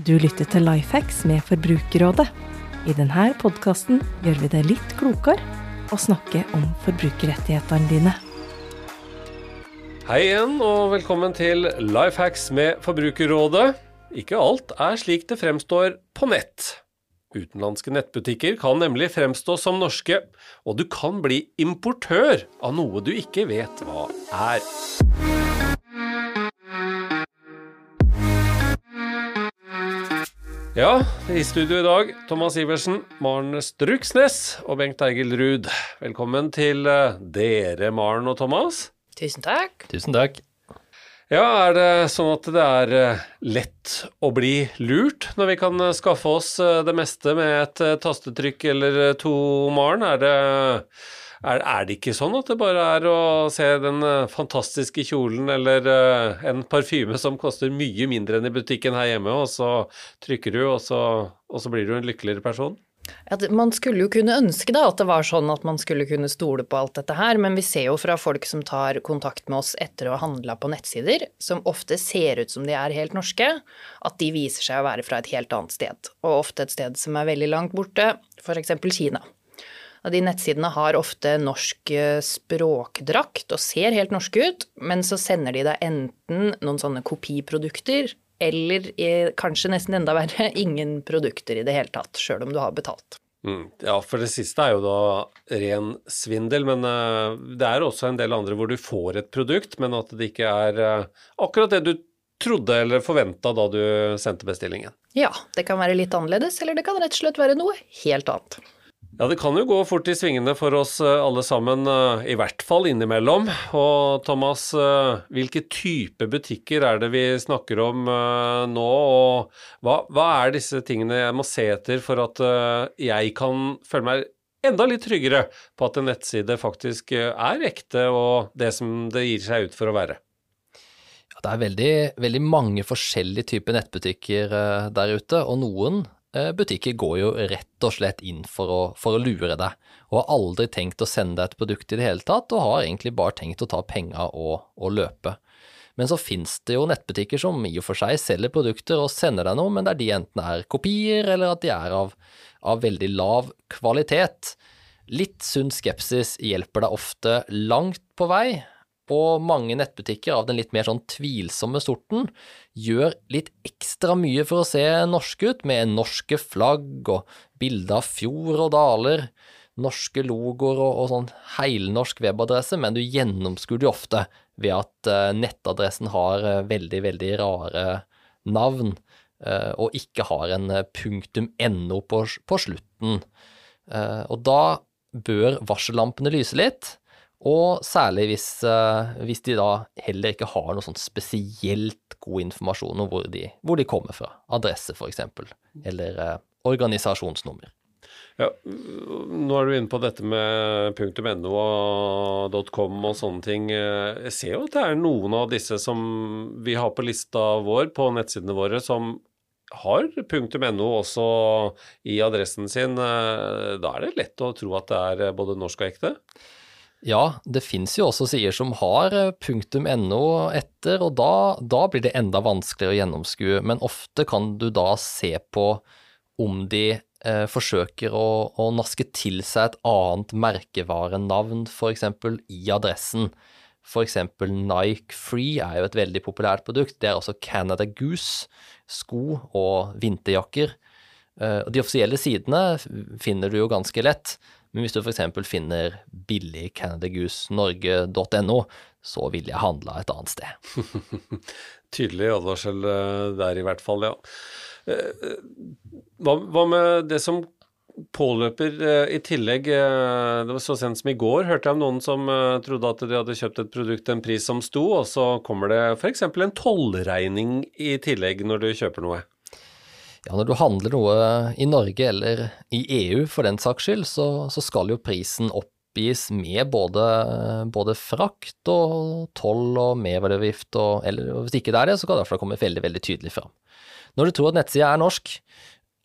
Du lytter til Lifehacks med Forbrukerrådet. I denne podkasten gjør vi det litt klokere å snakke om forbrukerrettighetene dine. Hei igjen, og velkommen til Lifehacks med Forbrukerrådet. Ikke alt er slik det fremstår på nett. Utenlandske nettbutikker kan nemlig fremstå som norske, og du kan bli importør av noe du ikke vet hva er. Ja, i studio i dag Thomas Iversen, Maren Struksnes og Bengt Eigil Ruud. Velkommen til eh, dere, Maren og Thomas. Tusen takk. Tusen takk. Ja, er det sånn at det er eh, lett å bli lurt når vi kan eh, skaffe oss det meste med et tastetrykk eller to, Maren? Er det er, er, det ikke sånn at det bare er å se den uh, fantastiske kjolen eller uh, en parfyme som koster mye mindre enn i butikken her hjemme, og så trykker du, og så, og så blir du en lykkeligere person? At man skulle jo kunne ønske da at det var sånn at man skulle kunne stole på alt dette her, men vi ser jo fra folk som tar kontakt med oss etter å ha handla på nettsider, som ofte ser ut som de er helt norske, at de viser seg å være fra et helt annet sted, og ofte et sted som er veldig langt borte, f.eks. Kina. De nettsidene har ofte norsk eh, språkdrakt og ser helt norske ut, men så sender de deg enten noen sånne kopiprodukter, eller kanskje nesten enda verre, ingen produkter i det hele tatt, sjøl om du har betalt. Mm, ja, for det siste er jo da ren svindel, men uh, det er også en del andre hvor du får et produkt, men at det ikke er uh, akkurat det du trodde eller forventa da du sendte bestillingen. Ja, det kan være litt annerledes, eller det kan rett og slett være noe helt annet. Ja, det kan jo gå fort i svingene for oss eh, alle sammen, eh, i hvert fall innimellom. Og Thomas, eh, hvilke type butikker er det vi snakker om nå, og hva, hva er disse tingene jeg må se etter for at jeg kan føle meg enda litt tryggere på at en nettside faktisk er ekte og det som det gir seg ut for å være? Det er veldig, veldig mange forskjellige typer nettbutikker der ute, og noen butikker går jo rett og slett inn for å, for å, lure deg, og har aldri tenkt å sende deg et produkt i det hele tatt, og har egentlig bare tenkt å ta penga og, og, løpe. Men så finnes det jo nettbutikker som i og for seg selger produkter og sender deg noe, men der de enten er kopier, eller at de er av, av veldig lav kvalitet. Litt sunn skepsis hjelper deg ofte langt på vei, og mange nettbutikker av den litt mer sånn tvilsomme sorten gjør litt ekstra mye for å se norske ut, med norske flagg og bilder av fjord og daler, norske logoer og, og sånn heilnorsk webadresse, men du gjennomskuer det ofte ved at uh, nettadressen har uh, veldig, veldig rare navn, uh, og ikke har en punktum .no på, på slutten. og da bør varsellampene lyse litt. Og særlig hvis, uh, hvis, de da heller ikke har noe sånn spesielt god informasjon om hvor de, hvor de kommer fra. Adresse, f.eks., eller uh, organisasjonsnummer. Ja, nå er du inne på dette med punktum.no og .com og sånne ting. Jeg ser jo at det er noen av disse som vi har på lista vår på nettsidene våre, som har punktum.no også i adressen sin. Da er det lett å tro at det er både norsk og ekte? Ja, det fins jo også sider som har punktum .no etter, og da, da, blir det enda vanskeligere å gjennomskue. Men ofte kan du da se på om de eh, forsøker å, å, naske til seg et annet merkevarenavn, f.eks. i adressen. F.eks. Nike Free er jo et veldig populært produkt. Det er også Canada Goose, sko og vinterjakker. Eh, de offisielle sidene finner du jo ganske lett. Men hvis du f.eks. finner billig canadagoose.norge.no, så vil jeg handla et annet sted. Tydelig advarsel eh, der i hvert fall, ja. Eh, hva, hva med det som påløper i tillegg Det var så sent som i går hørte jeg om noen som trodde at de hadde kjøpt et produkt en pris som sto, og så kommer det f.eks. en tollregning i tillegg når du kjøper noe. Ja, når du handler noe i Norge eller i EU for den saks skyld, så, så skal jo prisen oppgis med både, både frakt og toll og merverdiavgift og Eller hvis ikke det er det, så kan det i hvert fall komme veldig, veldig tydelig fram. Når du tror at nettsida er norsk,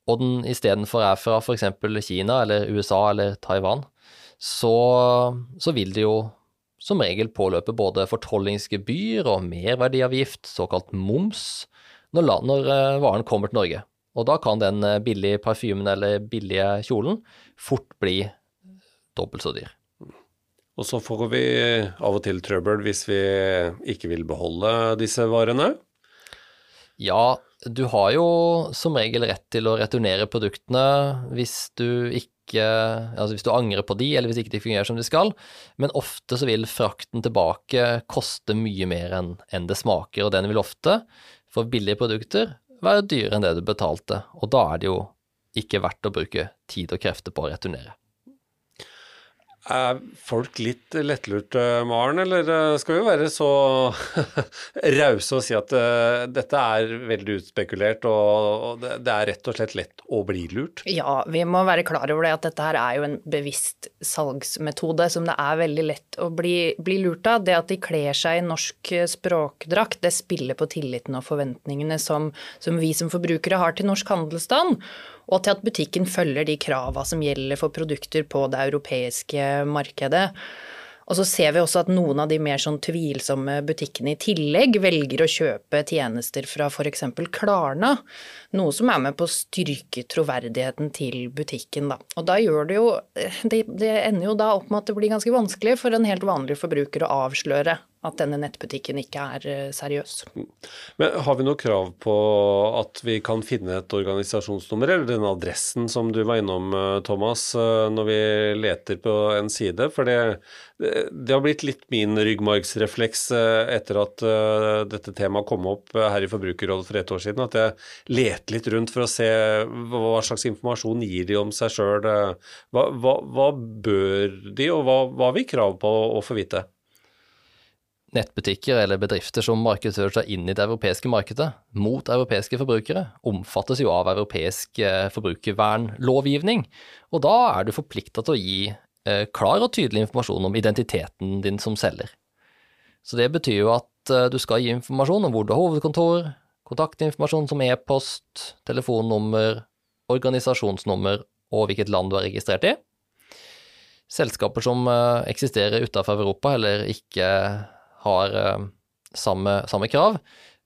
og den istedenfor er fra f.eks. Kina eller USA eller Taiwan, så, så vil det jo som regel påløpe både fortollingsgebyr og merverdiavgift, såkalt moms, når, når eh, varen kommer til Norge. Og da kan den eh, billige parfymen eller billige kjolen fort bli dobbelt så dyr. Og så får vi av og til trøbbel hvis vi ikke vil beholde disse varene. Ja, du har jo som regel rett til å returnere produktene hvis du ikke Altså hvis du angrer på de, eller hvis ikke de fungerer som de skal. Men ofte så vil frakten tilbake koste mye mer enn det smaker, og den vil ofte, for billige produkter, være dyrere enn det du betalte. Og da er det jo ikke verdt å bruke tid og krefter på å returnere. Er folk litt lettlurte, Maren, eller eh, skal vi være så rause og si at eh, dette er veldig utspekulert, og, det, det er rett og slett lett å bli lurt? Ja, vi må være klar over det at dette her er jo en bevisst salgsmetode som det er veldig lett å bli, bli lurt av. Det at de kler seg i norsk språkdrakt, det spiller på tilliten og forventningene som, som vi som forbrukere har til norsk handelsstand. Og til at butikken følger de krava som gjelder for produkter på det europeiske markedet. Og så ser vi også at noen av de mer sånn tvilsomme butikkene i tillegg velger å kjøpe tjenester fra f.eks. Klarna, noe som er med på å styrke troverdigheten til butikken, da. Og da gjør det jo det, det ender jo da opp med at det blir ganske vanskelig for en helt vanlig forbruker å avsløre at denne nettbutikken ikke er eh, seriøs. Men har vi noe krav på at vi kan finne et organisasjonsnummer, eller den adressen som du var innom, eh, Thomas, eh, når vi leter på en side? For det, det har blitt litt min ryggmargsrefleks etter at dette temaet kom opp her i Forbrukerrådet for et år siden, at jeg leter litt rundt for å se hva slags informasjon gir de om seg sjøl. Hva, hva, hva bør de, og hva, hva har vi krav på å få vite? Nettbutikker eller bedrifter som markedsfører seg inn i det europeiske markedet mot europeiske forbrukere, omfattes jo av europeisk eh, forbrukervernlovgivning, og da er du forplikta til å gi eh, klar og tydelig informasjon om identiteten din som selger. Så det betyr jo at eh, du skal gi informasjon om hvor du har hovedkontor, kontaktinformasjon som e-post, telefonnummer, organisasjonsnummer og hvilket land du er registrert i. Selskaper som eksisterer utenfor Europa eller ikke har uh, samme, samme, krav,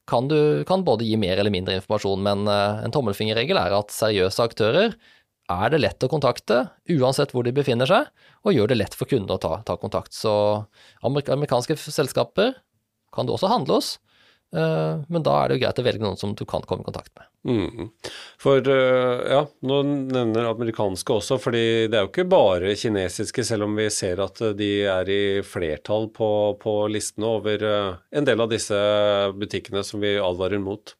kan du kan både gi mer eller mindre informasjon, men uh, en tommelfingerregel er at seriøse aktører er det lett å kontakte, uansett hvor de befinner seg, og gjør det lett for kunder å ta, ta kontakt. Så amerikanske selskaper kan du også handle hos, men da er det jo greit å velge noen som du kan komme i kontakt med. Mm. For ja, nå nevner amerikanske også, fordi det er jo ikke bare kinesiske, selv om vi ser at de er i flertall på, på listene over en del av disse butikkene som vi advarer mot.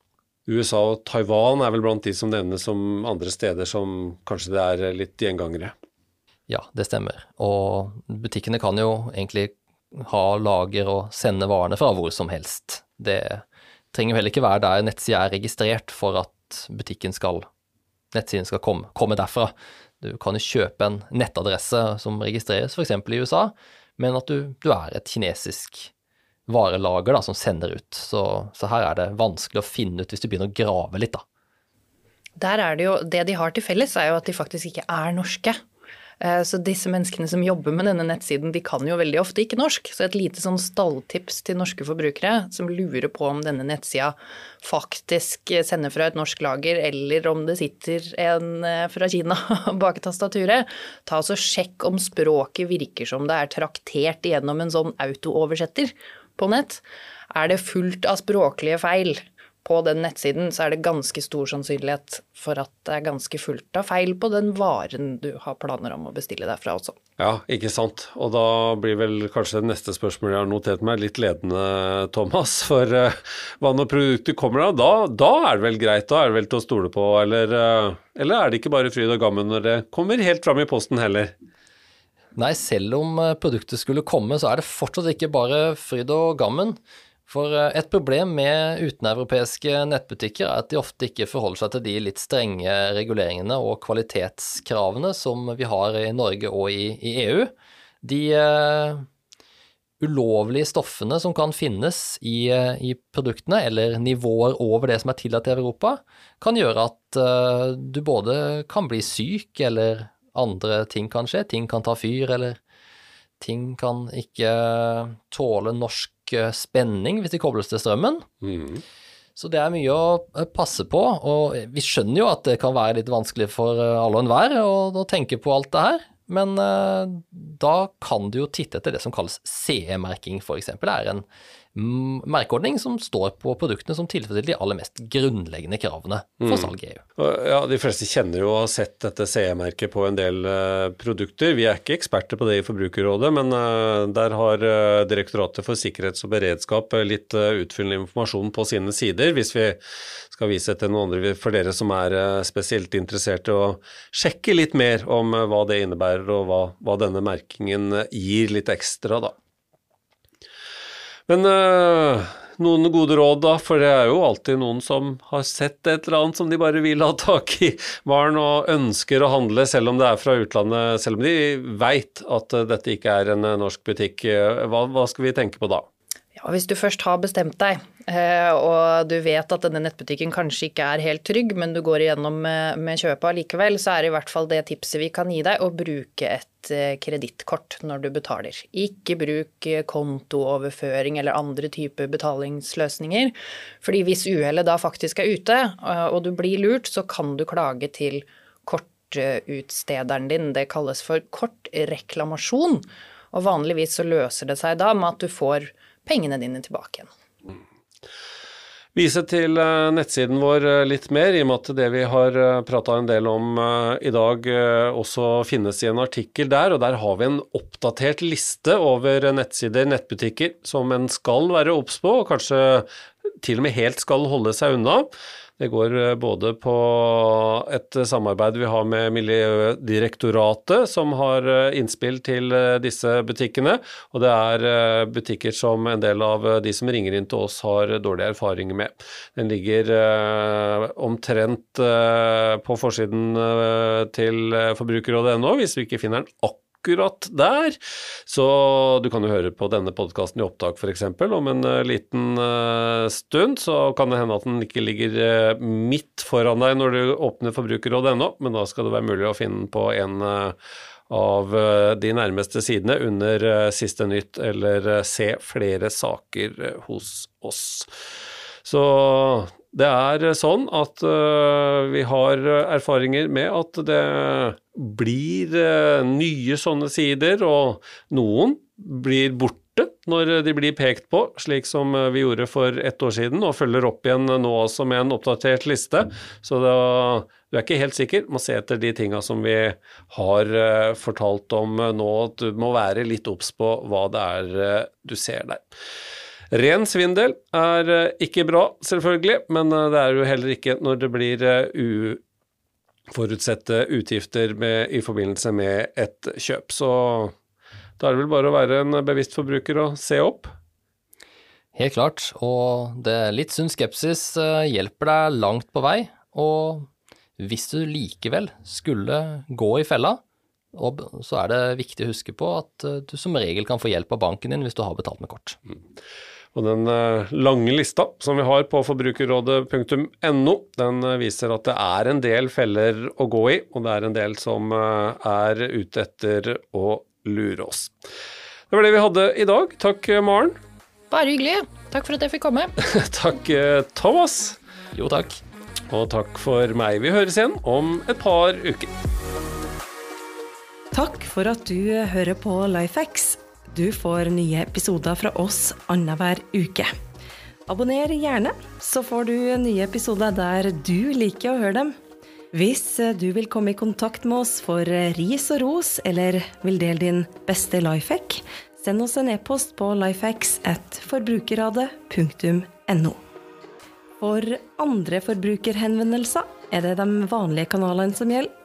USA og Taiwan er vel blant de som nevnes som andre steder som kanskje det er litt gjengangere. Ja, det stemmer. Og butikkene kan jo egentlig ha lager og sende varene fra hvor som helst. Det trenger jo heller ikke være der nettsida er registrert for at butikken skal, nettsiden skal komme, komme derfra. Du kan jo kjøpe en nettadresse som registreres f.eks. i USA, men at du, du, er et kinesisk varelager da, som sender ut. Så, så, her er det vanskelig å finne ut hvis du begynner å grave litt, da. Der er det jo, Det de har til felles, er jo at de faktisk ikke er norske. Så disse menneskene som jobber med denne nettsiden, de kan jo veldig ofte ikke norsk. Så et lite sånn stalltips til norske forbrukere som lurer på om denne nettsida faktisk sender fra et norsk lager, eller om det sitter en fra Kina bak tastaturet. Ta altså Sjekk om språket virker som det er traktert gjennom en sånn autooversetter på nett. Er det fullt av språklige feil? På den nettsiden, så er det ganske stor sannsynlighet for at det er ganske fullt av feil på den varen du har planer om å bestille derfra også. Ja, ikke sant. Og da blir vel kanskje det neste spørsmålet jeg har notert meg, litt ledende, Thomas. For uh, hva når produktet kommer da, da er det vel greit? Da er det vel til å stole på? Eller, uh, eller er det ikke bare fryd og gammen når det kommer helt fram i posten heller? Nei, selv om produktet skulle komme, så er det fortsatt ikke bare fryd og gammen. For eh, et problem med uteneuropeiske nettbutikker er at de ofte ikke forholder seg til de litt strenge reguleringene og kvalitetskravene som vi har i Norge og i, i EU. De uh, ulovlige stoffene som kan finnes i, uh, i, produktene, eller nivåer over det som er tillatt i Europa, kan gjøre at uh, du både kan bli syk, eller andre ting kan skje. Ting kan ta fyr, eller ting kan ikke tåle norsk spenning hvis de kobles til strømmen. Mm. Så det er mye å eh, passe på, og vi skjønner jo at det kan være litt vanskelig for eh, alle og enhver å tenke på alt det her. Men uh, da kan du jo titte etter det som kalles CE-merking, f.eks. Det er en merkeordning som står på produktene som tilfredsstiller de aller mest grunnleggende kravene for mm. salg i EU. Ja, De fleste kjenner jo og har sett dette CE-merket på en del uh, produkter. Vi er ikke eksperter på det i Forbrukerrådet, men uh, der har uh, Direktoratet for sikkerhets og beredskap litt utfyllende informasjon på sine sider, hvis vi skal vise til noen andre for dere som er spesielt interesserte og sjekke litt mer om hva det innebærer og hva, hva denne merkingen gir litt ekstra, da. Men øh, noen gode råd, da, for det er jo alltid noen som har sett et eller annet som de bare vil ha tak i, varen, og ønsker å handle selv om det er fra utlandet, selv om de veit at dette ikke er en norsk butikk. Hva, hva skal vi tenke på da? Ja, Hvis du først har bestemt deg, eh, og du vet at denne nettbutikken kanskje ikke er helt trygg, men du går igjennom med, kjøpet allikevel, så er det i hvert fall det tipset vi kan gi deg, å bruke et eh, kredittkort når du betaler. Ikke bruk eh, kontooverføring eller andre typer betalingsløsninger. fordi hvis uhellet da faktisk er ute, og du blir lurt, så kan du klage til kortutstederen din. Det kalles for kortreklamasjon. Og vanligvis så løser det seg da med at du får pengene dine tilbake igjen. Vise til eh, nettsiden vår eh, litt mer, i og med at det vi har eh, prata en del om i dag også finnes i en artikkel der, og der har vi en oppdatert liste over nettsider, nettbutikker, som en skal være obs på, og kanskje til og med helt skal holde seg unna. Det går eh, både på et samarbeid vi har med Miljødirektoratet, som har eh, innspill til eh, disse butikkene, og det er butikker som en del av de som ringer inn til oss har dårlige erfaringer med. Den ligger omtrent på forsiden til forbrukerrådet.no, hvis vi ikke finner den akkurat akkurat der. Så du kan jo høre på denne podkasten i opptak f.eks. om en uh, liten uh, stund. Så kan det hende at den ikke ligger uh, midt foran deg når du åpner Forbrukerrådet ennå, men da skal det være mulig å finne den på en av de nærmeste sidene under siste nytt, eller se flere saker hos oss. Så det er sånn at uh, vi har erfaringer med at det blir uh, nye sånne sider, og noen blir borte når de blir pekt på, slik som uh, vi gjorde for ett år siden, og følger opp igjen nå også med en oppdatert liste. Så da, du er ikke helt sikker, må se etter de tinga som vi har fortalt om nå, at du må være litt obs på hva det er du ser der. Ren svindel er eh, ikke bra, selvfølgelig, men eh, det er jo heller ikke når det blir eh, uforutsette utgifter med, i forbindelse med et kjøp. Så da er det vel bare å være en bevisst forbruker og se opp. Helt klart, og det litt sunn skepsis hjelper deg langt på vei. Og hvis du likevel skulle gå i fella, så er det viktig å huske på at du som regel kan få hjelp av banken din hvis du har betalt med kort. Og den eh, lange lista som vi har på forbrukerrådet.no, den eh, viser at det er en del feller å gå i, og det er en del som eh, er ute etter å lure oss. Det var det vi hadde i dag. Takk, Maren. Bare hyggelig. Takk for at jeg fikk komme. takk, Thomas. Jo, takk. Og takk for meg. Vi høres igjen om et par uker. Takk for at du hører på Lifehacks. Du får nye episoder fra oss annenhver uke. Abonner gjerne, så får du nye episoder der du liker å høre dem. Hvis du vil komme i kontakt med oss for ris og ros, eller vil dele din beste lifehack, send oss en e-post på lifehacks.forbrukerradet.no. For andre forbrukerhenvendelser er det de vanlige kanalene som gjelder.